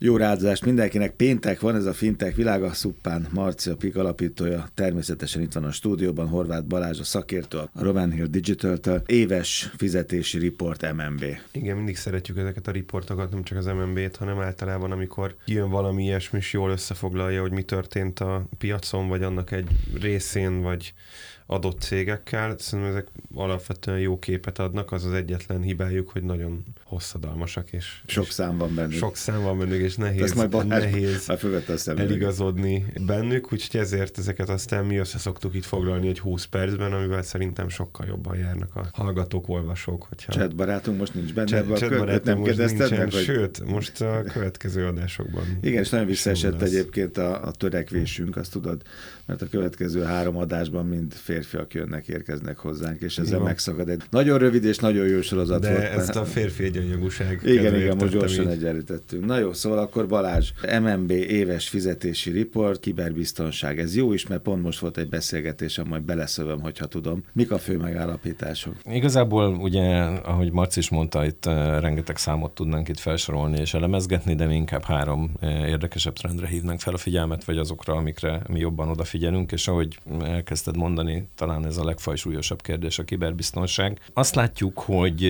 Jó rádozást mindenkinek. Péntek van, ez a Fintech világa. Szuppán Marcia Pik alapítója. Természetesen itt van a stúdióban Horváth Balázs, a szakértő a Roman Hill Digital-től. Éves fizetési report MNB. Igen, mindig szeretjük ezeket a riportokat, nem csak az MNB-t, hanem általában, amikor jön valami ilyesmi, és jól összefoglalja, hogy mi történt a piacon, vagy annak egy részén, vagy adott cégekkel. Szerintem ezek alapvetően jó képet adnak, az az egyetlen hibájuk, hogy nagyon hosszadalmasak. És, sok és szám van bennük. Sok szám van bennük, és nehéz, majd nehéz eligazodni bennük, úgyhogy ezért ezeket aztán mi össze szoktuk itt foglalni egy 20 percben, amivel szerintem sokkal jobban járnak a hallgatók, olvasók. Hogyha... Chat barátunk most nincs benne, Chat, chat barátunk nem most nincsen, meg, hogy... sőt, most a következő adásokban. Igen, és nagyon visszaesett egyébként a, a törekvésünk, azt tudod, mert a következő három adásban mind férfiak jönnek, érkeznek hozzánk, és ezzel jó. megszakad egy nagyon rövid és nagyon jó sorozat De volt. ezt a férfi egyenjogúság. Igen, igen, most gyorsan egyenlítettünk. Na jó, szóval akkor Balázs, MNB éves fizetési report, kiberbiztonság. Ez jó is, mert pont most volt egy beszélgetésem, majd beleszövöm, hogyha tudom. Mik a fő megállapítások? Igazából ugye, ahogy Marci is mondta, itt uh, rengeteg számot tudnánk itt felsorolni és elemezgetni, de mi inkább három uh, érdekesebb trendre hívnánk fel a figyelmet, vagy azokra, amikre mi jobban odafigyelünk, és ahogy elkezdted mondani, talán ez a legfajsúlyosabb kérdés a kiberbiztonság. Azt látjuk, hogy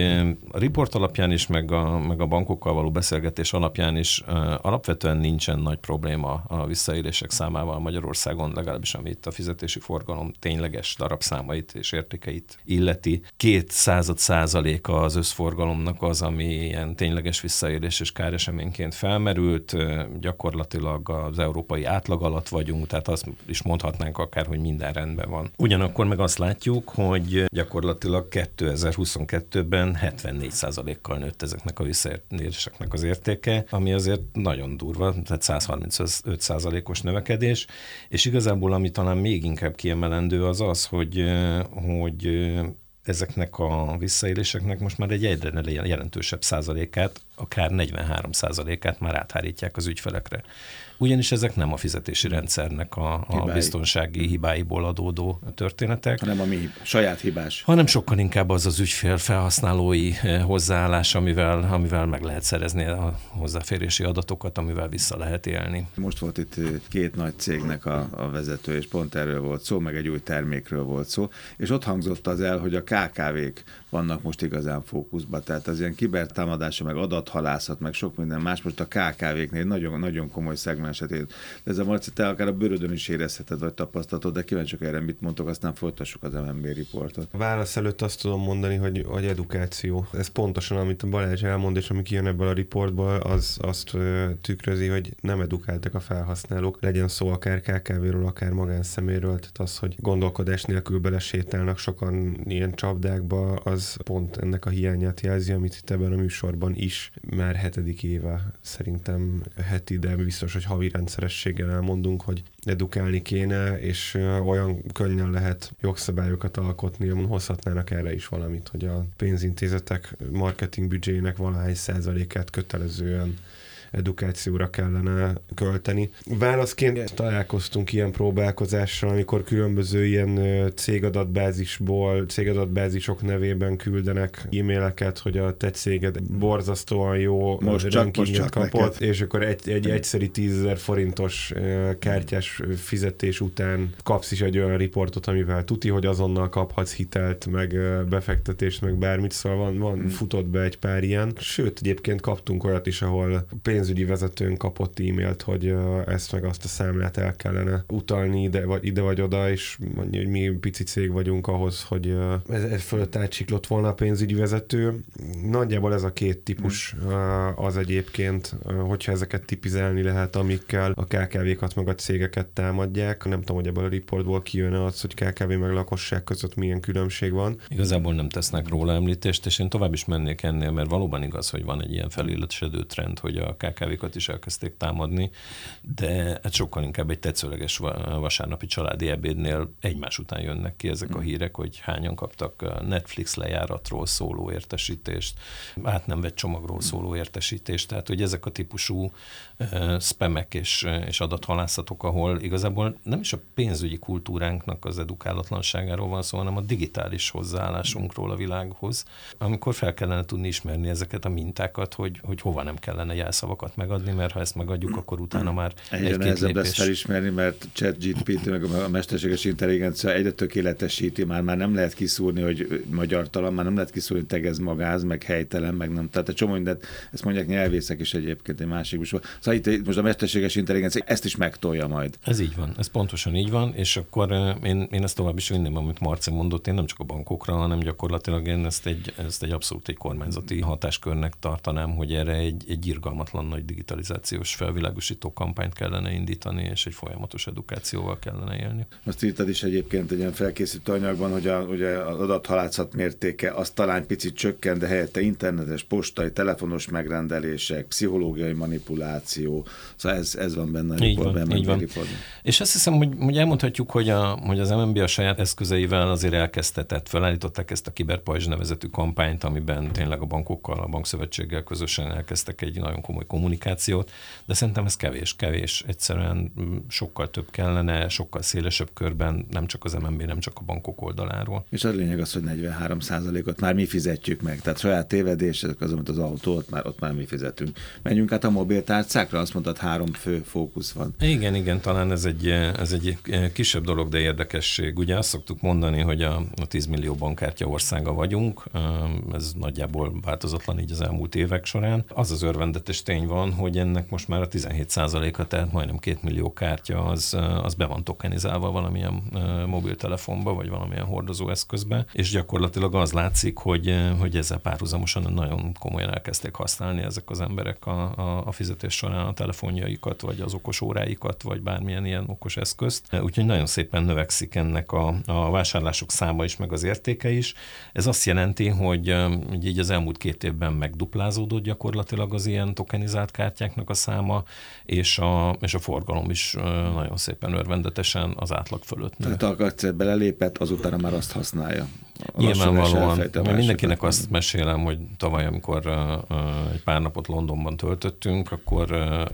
a report alapján is, meg a, meg a bankokkal való beszélgetés alapján is alapvetően nincsen nagy probléma a visszaélések számával Magyarországon, legalábbis ami itt a fizetési forgalom tényleges darabszámait és értékeit illeti. Két század százaléka az összforgalomnak az, ami ilyen tényleges visszaélés és káreseményként felmerült. Gyakorlatilag az európai átlag alatt vagyunk, tehát azt is mondhatnánk akár, hogy minden rendben van. Ugyanakkor meg azt látjuk, hogy gyakorlatilag 2022-ben 74%-kal nőtt ezeknek a visszaéléseknek az értéke, ami azért nagyon durva, tehát 135%-os növekedés, és igazából ami talán még inkább kiemelendő az az, hogy, hogy ezeknek a visszaéléseknek most már egy egyre jelentősebb százalékát, akár 43 százalékát már áthárítják az ügyfelekre ugyanis ezek nem a fizetési rendszernek a, a biztonsági hibáiból adódó történetek. Hanem a mi saját hibás. Hanem sokkal inkább az az ügyfél felhasználói eh, hozzáállás, amivel, amivel meg lehet szerezni a hozzáférési adatokat, amivel vissza lehet élni. Most volt itt eh, két nagy cégnek a, a vezető, és pont erről volt szó, meg egy új termékről volt szó, és ott hangzott az el, hogy a KKV-k vannak most igazán fókuszban, tehát az ilyen kibertámadása, meg adathalászat, meg sok minden más most a KKV-knél nagyon, nagyon komoly szegmens esetén. De ez a Marci, te akár a bőrödön is érezheted, vagy tapasztalatod, de kíváncsiak erre mit mondtok, aztán folytassuk az MNB riportot. A válasz előtt azt tudom mondani, hogy, hogy edukáció. Ez pontosan, amit a Balázs elmond, és ami kijön ebből a riportból, az azt tükrözi, hogy nem edukáltak a felhasználók. Legyen szó akár KKV-ről, akár magánszeméről, tehát az, hogy gondolkodás nélkül belesétálnak sokan ilyen csapdákba, az pont ennek a hiányát jelzi, amit itt ebben a műsorban is már hetedik éve szerintem heti, de biztos, hogy havi rendszerességgel elmondunk, hogy edukálni kéne, és olyan könnyen lehet jogszabályokat alkotni, amin hozhatnának erre is valamit, hogy a pénzintézetek marketing büdzséjének valahány százalékát kötelezően edukációra kellene költeni. Válaszként találkoztunk ilyen próbálkozással, amikor különböző ilyen cégadatbázisból, cégadatbázisok nevében küldenek e-maileket, hogy a te céged borzasztóan jó most csak, most csak kapott, neked. és akkor egy, egy egyszeri 10 forintos kártyás fizetés után kapsz is egy olyan riportot, amivel tuti, hogy azonnal kaphatsz hitelt, meg befektetést, meg bármit, szóval van, van hmm. futott be egy pár ilyen. Sőt, egyébként kaptunk olyat is, ahol pénz pénzügyi vezetőn kapott e-mailt, hogy ezt meg azt a számlát el kellene utalni ide vagy, ide vagy oda, és mondja, hogy mi pici cég vagyunk ahhoz, hogy ez, ez fölött átsiklott volna a pénzügyi vezető. Nagyjából ez a két típus az egyébként, hogyha ezeket tipizálni lehet, amikkel a KKV-kat meg a cégeket támadják. Nem tudom, hogy ebből a riportból kijön az, hogy KKV meg lakosság között milyen különbség van. Igazából nem tesznek róla említést, és én tovább is mennék ennél, mert valóban igaz, hogy van egy ilyen felillesedő trend, hogy a KKV-kat is elkezdték támadni, de hát sokkal inkább egy tetszőleges vasárnapi családi ebédnél egymás után jönnek ki ezek a hmm. hírek, hogy hányan kaptak Netflix lejáratról szóló értesítést, át nem vett csomagról szóló értesítést, tehát hogy ezek a típusú uh, spamek és, és adathalászatok, ahol igazából nem is a pénzügyi kultúránknak az edukálatlanságáról van szó, hanem a digitális hozzáállásunkról a világhoz, amikor fel kellene tudni ismerni ezeket a mintákat, hogy, hogy hova nem kellene jelszavakat javakat megadni, mert ha ezt megadjuk, akkor utána már Egyre egy nehezebb lépés... lesz felismerni, mert ChatGPT, meg a mesterséges intelligencia egyre tökéletesíti, már, már nem lehet kiszúrni, hogy magyar talan, már nem lehet kiszúrni, hogy tegez magáz, meg helytelen, meg nem. Tehát egy csomó mindent, ezt mondják nyelvészek is egyébként egy másik is. Szóval itt most a mesterséges intelligencia ezt is megtolja majd. Ez így van, ez pontosan így van, és akkor én, én ezt tovább is vinném, amit Marci mondott, én nem csak a bankokra, hanem gyakorlatilag én ezt egy, ezt egy abszolút egy kormányzati hatáskörnek tartanám, hogy erre egy, egy irgalmatlan nagy digitalizációs felvilágosító kampányt kellene indítani, és egy folyamatos edukációval kellene élni. Azt írtad is egyébként egy ilyen felkészítő anyagban, hogy a, ugye az adathalászat mértéke az talán picit csökken, de helyette internetes, postai, telefonos megrendelések, pszichológiai manipuláció, szóval ez, ez van benne a így van, így van. És azt hiszem, hogy, hogy elmondhatjuk, hogy a, hogy az MNB a saját eszközeivel azért elkezdte, tehát felállították ezt a kiberpajzs nevezetű kampányt, amiben tényleg a bankokkal, a bankszövetséggel közösen elkezdtek egy nagyon komoly kommunikációt, de szerintem ez kevés, kevés. Egyszerűen mm, sokkal több kellene, sokkal szélesebb körben, nem csak az MNB, nem csak a bankok oldaláról. És a lényeg az, hogy 43% ot már mi fizetjük meg, tehát saját tévedés, az, amit az autó, ott már, ott már mi fizetünk. Menjünk át a mobiltárcákra, azt mondtad, három fő fókusz van. Igen, igen, talán ez egy, ez egy kisebb dolog, de érdekesség. Ugye azt szoktuk mondani, hogy a, a 10 millió bankkártya országa vagyunk, ez nagyjából változatlan így az elmúlt évek során. Az az örvendetes tény van, hogy ennek most már a 17%-a, tehát majdnem 2 millió kártya, az, az be van tokenizálva valamilyen mobiltelefonba, vagy valamilyen hordozóeszközbe, és gyakorlatilag az látszik, hogy, hogy ezzel párhuzamosan nagyon komolyan elkezdték használni ezek az emberek a, a, a fizetés során a telefonjaikat, vagy az okos óráikat, vagy bármilyen ilyen okos eszközt. Úgyhogy nagyon szépen növekszik ennek a, a vásárlások száma is, meg az értéke is. Ez azt jelenti, hogy, így az elmúlt két évben megduplázódott gyakorlatilag az ilyen tokenizált kártyáknak a száma, és a, és a forgalom is nagyon szépen örvendetesen az átlag fölött. Nő. Tehát a belelépett, azután már azt használja. Nyilvánvalóan. Mindenkinek azt mesélem, hogy tavaly, amikor egy pár napot Londonban töltöttünk, akkor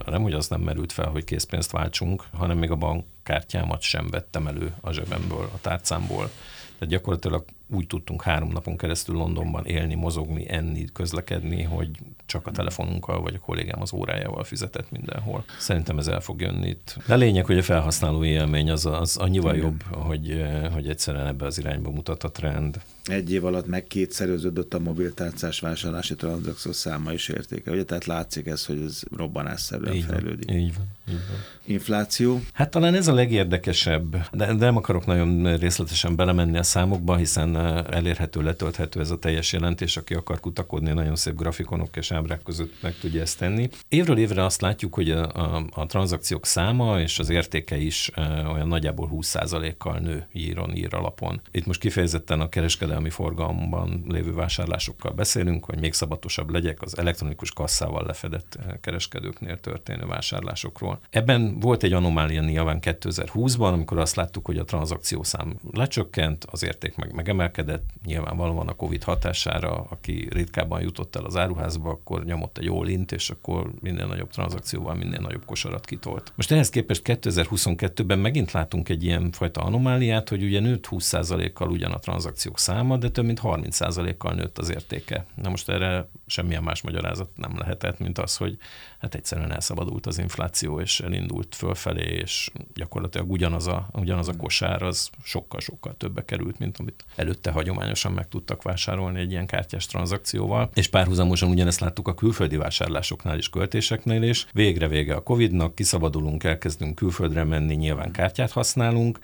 nem, hogy az nem merült fel, hogy készpénzt váltsunk, hanem még a bankkártyámat sem vettem elő a zsebemből, a tárcámból. Tehát gyakorlatilag úgy tudtunk három napon keresztül Londonban élni, mozogni, enni, közlekedni, hogy csak a telefonunkkal vagy a kollégám az órájával fizetett mindenhol. Szerintem ez el fog jönni itt. De a lényeg, hogy a felhasználó élmény az, az annyival Igen. jobb, hogy, hogy egyszerűen ebbe az irányba mutat a trend. Egy év alatt meg kétszerűződött a mobiltárcás vásárlási tranzakció száma is értéke. Ugye, tehát látszik ez, hogy ez robbanásszerűen így fejlődik. Van, így van, így van. Infláció? Hát talán ez a legérdekesebb, de, de nem akarok nagyon részletesen belemenni a számokba, hiszen elérhető, letölthető ez a teljes jelentés, aki akar kutakodni, nagyon szép grafikonok és ábrák között meg tudja ezt tenni. Évről évre azt látjuk, hogy a, a, a tranzakciók száma és az értéke is olyan nagyjából 20%-kal nő íron, ír alapon. Itt most kifejezetten a kereskedelmi forgalomban lévő vásárlásokkal beszélünk, hogy még szabatosabb legyek az elektronikus kasszával lefedett kereskedőknél történő vásárlásokról. Ebben volt egy anomália nyilván 2020-ban, amikor azt láttuk, hogy a tranzakciószám lecsökkent, az érték meg megemelkedett, nyilvánvalóan a Covid hatására, aki ritkábban jutott el az áruházba, akkor nyomott egy all és akkor minden nagyobb tranzakcióval minél nagyobb kosarat kitolt. Most ehhez képest 2022-ben megint látunk egy ilyen fajta anomáliát, hogy ugye nőtt 20%-kal ugyan a tranzakciók száma, de több mint 30%-kal nőtt az értéke. Na most erre semmilyen más magyarázat nem lehetett, mint az, hogy hát egyszerűen elszabadult az infláció, és elindult fölfelé, és gyakorlatilag ugyanaz a, ugyanaz a kosár az sokkal-sokkal többe került, mint amit előtte hagyományosan meg tudtak vásárolni egy ilyen kártyás tranzakcióval. És párhuzamosan ugyanezt láttuk a külföldi vásárlásoknál is, költéseknél is. Végre vége a Covid-nak, kiszabadulunk, elkezdünk külföldre menni, nyilván kártyát használunk,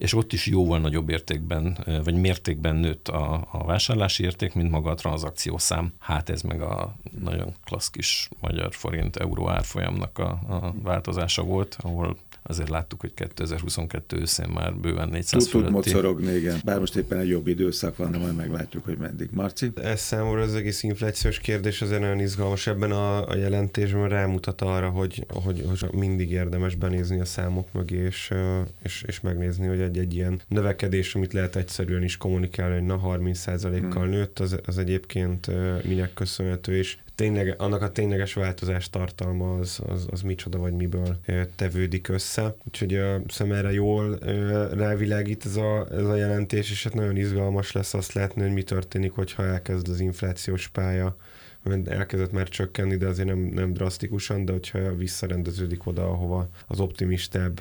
és ott is jóval nagyobb értékben, vagy mértékben nőtt a, a vásárlási érték, mint maga a tranzakciószám. Hát ez meg a nagyon klassz kis magyar forint euró árfolyamnak a, a változása volt, ahol azért láttuk, hogy 2022 őszén már bőven 400 Tud, tud mocorogni, igen. Bár most éppen egy jobb időszak van, de majd meglátjuk, hogy meddig. Marci? Ez számomra az egész inflációs kérdés azért nagyon izgalmas. Ebben a, a jelentésben rámutat arra, hogy, hogy, hogy mindig érdemes benézni a számok mögé, és, és, és megnézni, hogy egy-egy ilyen növekedés, amit lehet egyszerűen is kommunikálni, hogy na 30%-kal hmm. nőtt, az, az egyébként minek köszönhető, és tényleg, annak a tényleges változás tartalma az, az, az micsoda vagy miből tevődik össze. Úgyhogy a szem erre jól rávilágít ez a, ez a jelentés, és hát nagyon izgalmas lesz azt látni, hogy mi történik, hogyha elkezd az inflációs pálya elkezdett már csökkenni, de azért nem, nem drasztikusan, de hogyha visszarendeződik oda, ahova az optimistább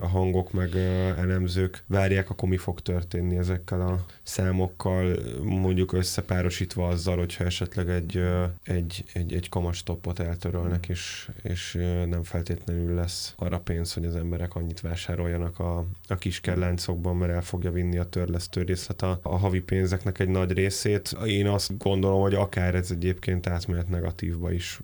a hangok meg elemzők várják, akkor mi fog történni ezekkel a számokkal, mondjuk összepárosítva azzal, hogyha esetleg egy, egy, egy, egy kamastopot eltörölnek, és, és nem feltétlenül lesz arra pénz, hogy az emberek annyit vásároljanak a, a kis kelláncokban, mert el fogja vinni a törlesztő részlet a, a havi pénzeknek egy nagy részét. Én azt gondolom, hogy akár ez egyébként átmehet negatívba is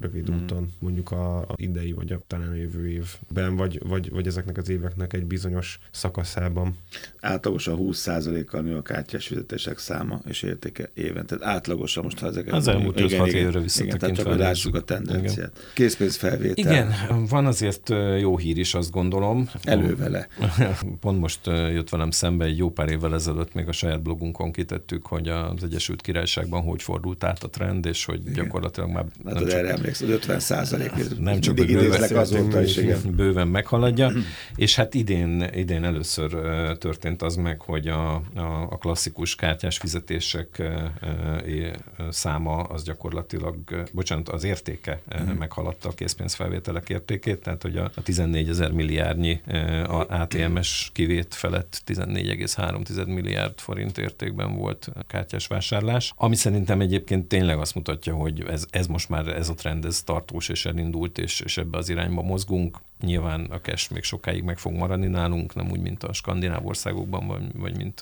rövid mm. úton, mondjuk a, a idei vagy a talán a jövő évben, vagy, vagy, vagy ezeknek az éveknek egy bizonyos szakaszában. Átlagosan 20%-kal nő a kártyás fizetések száma és értéke éven. Tehát átlagosan most, ha ezeket... Az elmúlt 5-6 évre visszatekintve. Igen, tehát csak lássuk a tendenciát. Igen. Készpénzfelvétel. Igen, van azért jó hír is, azt gondolom. Elővele. Pont most jött velem szembe egy jó pár évvel ezelőtt, még a saját blogunkon kitettük, hogy az Egyesült Királyságban hogy fordult át a trend, és hogy igen. gyakorlatilag már... Hát nem csak, erre emlékszel, 50 százalék. Nem csak bőven, azóta is, igen. bőven meghaladja, és hát idén, idén először történt az meg, hogy a, a, a klasszikus kártyás fizetések száma az gyakorlatilag, bocsánat, az értéke hmm. meghaladta a készpénzfelvételek értékét, tehát hogy a, a 14 ezer milliárdnyi a ATMS kivét felett 14,3 milliárd forint értékben volt kártyás vásárlás, ami szerintem egyébként tényleg azt mutatja, hogy ez, ez most már ez a trend, ez tartós és elindult, és, és ebbe az irányba mozgunk. Nyilván a cash még sokáig meg fog maradni nálunk, nem úgy, mint a skandináv országokban, vagy, vagy mint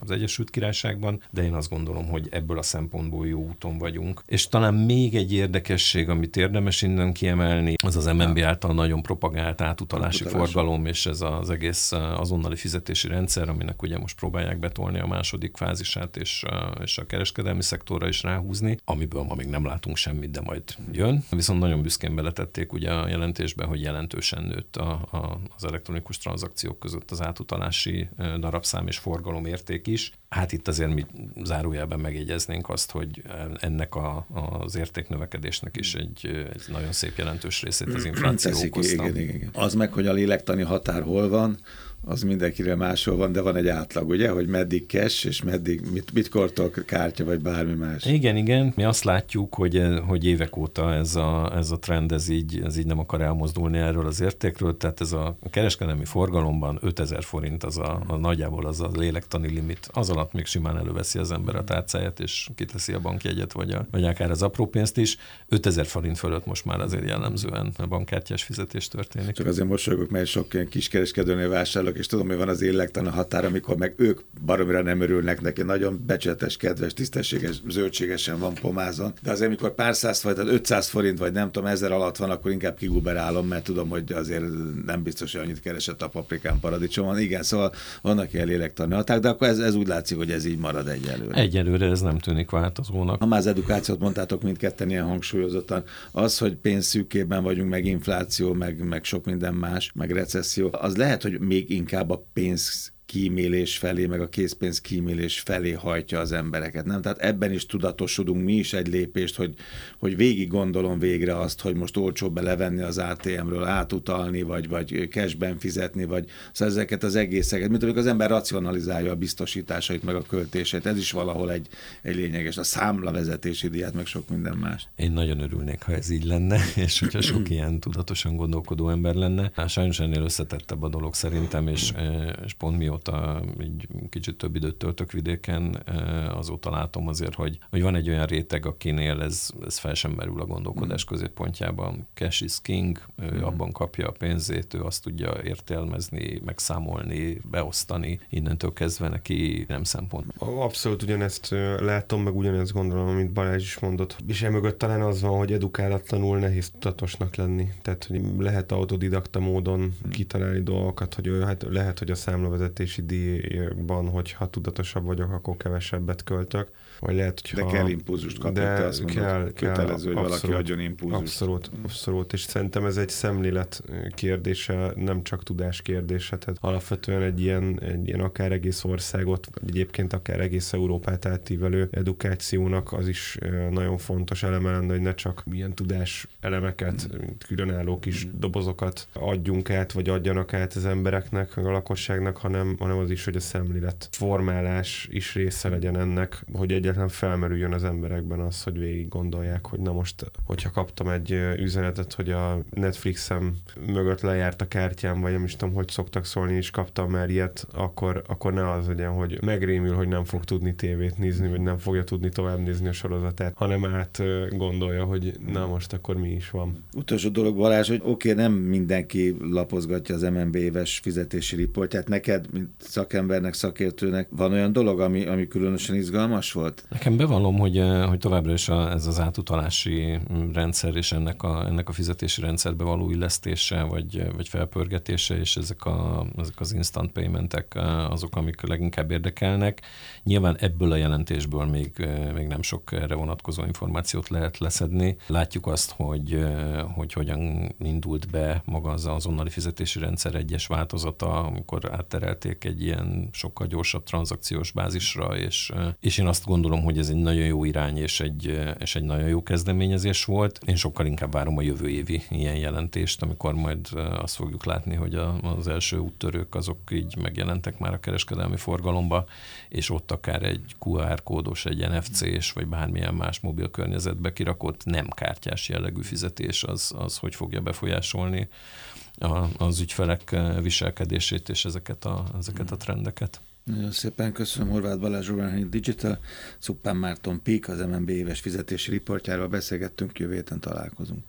az Egyesült Királyságban, de én azt gondolom, hogy ebből a szempontból jó úton vagyunk. És talán még egy érdekesség, amit érdemes innen kiemelni, az az MNB által nagyon propagált átutalási Átutalás. forgalom, és ez az egész azonnali fizetési rendszer, aminek ugye most próbálják betolni a második fázisát, és, és a kereskedelmi szektorra is ráhúzni, amiből ma még nem látunk semmit, de majd jön. Viszont nagyon büszkén beletették ugye a jelentésbe, hogy jelentősen nőtt a, a, az elektronikus tranzakciók között az átutalási darabszám és forgalom érték is. Hát itt azért mi zárójelben megjegyeznénk azt, hogy ennek a, az értéknövekedésnek is egy, egy nagyon szép jelentős részét az infláció Teszik, okozta. Igen, igen, igen. Az meg, hogy a lélektani határ hol van, az mindenkire máshol van, de van egy átlag, ugye, hogy meddig cash, és meddig, mit, mit kortol kártya, vagy bármi más. Igen, igen. Mi azt látjuk, hogy, hogy évek óta ez a, ez a trend, ez így, ez így nem akar elmozdulni erről az értékről, tehát ez a kereskedelmi forgalomban 5000 forint az a, a nagyjából az a lélektani limit. Az alatt még simán előveszi az ember a tárcáját, és kiteszi a bankjegyet, vagy, a, vagy akár az apró pénzt is. 5000 forint fölött most már azért jellemzően a bankkártyás fizetés történik. Csak azért mosolygok, mert sok ilyen kiskereskedőnél vásárolok, és tudom, hogy van az a határ, amikor meg ők baromira nem örülnek neki. Nagyon becsületes, kedves, tisztességes, zöldségesen van pomázon. De azért, amikor pár száz vagy, tehát 500 forint, vagy nem tudom, ezer alatt van, akkor inkább kiguberálom, mert tudom, hogy azért nem biztos, hogy annyit keresett a paprikán paradicsomon. Igen, szóval vannak ilyen lélektani határok, de akkor ez, ez úgy látszik, hogy ez így marad egyelőre. Egyelőre ez nem tűnik változónak. Ha már az edukációt mondtátok mindketten ilyen hangsúlyozottan, az, hogy pénzszűkében vagyunk, meg infláció, meg, meg sok minden más, meg recesszió, az lehet, hogy még inkább a pénz kímélés felé, meg a készpénz kímélés felé hajtja az embereket. Nem? Tehát ebben is tudatosodunk mi is egy lépést, hogy, hogy végig gondolom végre azt, hogy most olcsóbb levenni az ATM-ről, átutalni, vagy, vagy cashben fizetni, vagy szóval ezeket az egészeket, mint amikor az ember racionalizálja a biztosításait, meg a költését. Ez is valahol egy, egy lényeges. A számlavezetési díját, meg sok minden más. Én nagyon örülnék, ha ez így lenne, és hogyha sok ilyen tudatosan gondolkodó ember lenne. Hát sajnos ennél összetettebb a dolog szerintem, és, és pont mióta mióta egy kicsit több időt töltök vidéken, azóta látom azért, hogy, hogy van egy olyan réteg, akinél ez, ez fel sem merül a gondolkodás mm. középpontjában. Cash is king, ő mm. abban kapja a pénzét, ő azt tudja értelmezni, megszámolni, beosztani, innentől kezdve neki nem szempont. Abszolút ugyanezt látom, meg ugyanezt gondolom, amit Balázs is mondott. És emögött talán az van, hogy edukálatlanul nehéz tudatosnak lenni. Tehát, hogy lehet autodidakta módon mm. kitalálni dolgokat, hogy hát lehet, hogy a számlavezetés fizetési díjban, hogyha tudatosabb vagyok, akkor kevesebbet költök. Vagy lehet, hogy de kell impulzust kapni, de te azt mondod, kell, kötelező, hogy abszolút, valaki adjon impulzust. Abszolút, abszolút, és szerintem ez egy szemlélet kérdése, nem csak tudás kérdése, tehát alapvetően egy ilyen, egy ilyen akár egész országot, vagy egyébként akár egész Európát átívelő edukációnak az is nagyon fontos eleme lenne, hogy ne csak milyen tudás elemeket, mint különálló kis dobozokat adjunk át, vagy adjanak át az embereknek, a lakosságnak, hanem, hanem az is, hogy a szemlélet formálás is része legyen ennek, hogy egyáltalán felmerüljön az emberekben az, hogy végig gondolják, hogy na most, hogyha kaptam egy üzenetet, hogy a Netflixem mögött lejárt a kártyám, vagy nem is tudom, hogy szoktak szólni, és kaptam már ilyet, akkor, akkor ne az legyen, hogy megrémül, hogy nem fog tudni tévét nézni, vagy nem fogja tudni tovább nézni a sorozatát, hanem át gondolja, hogy na most akkor mi is van. Utolsó dolog Balázs, hogy oké, okay, nem mindenki lapozgatja az MNB éves fizetési riportját. Neked, mint szakembernek, szakértőnek van olyan dolog, ami, ami különösen izgalmas volt? Nekem bevallom, hogy, hogy továbbra is a, ez az átutalási rendszer és ennek a, ennek a fizetési rendszerbe való illesztése, vagy, vagy felpörgetése, és ezek, a, ezek az instant paymentek azok, amik leginkább érdekelnek. Nyilván ebből a jelentésből még, még nem sok erre vonatkozó információt lehet leszedni. Látjuk azt, hogy, hogy hogyan indult be maga az azonnali fizetési rendszer egyes változata, amikor átterelték egy ilyen sokkal gyorsabb tranzakciós bázisra, és, és én azt gondolom, hogy ez egy nagyon jó irány és egy, és egy nagyon jó kezdeményezés volt. Én sokkal inkább várom a jövő évi ilyen jelentést, amikor majd azt fogjuk látni, hogy az első úttörők azok így megjelentek már a kereskedelmi forgalomba, és ott akár egy QR kódos, egy NFC-s, vagy bármilyen más mobil környezetbe kirakott nem kártyás jellegű fizetés, az, az hogy fogja befolyásolni a, az ügyfelek viselkedését és ezeket a, ezeket a trendeket. Nagyon szépen köszönöm Horváth Balázs Urban Digital, Szuppán Márton Pík, az MNB éves fizetési riportjáról beszélgettünk, jövő héten találkozunk.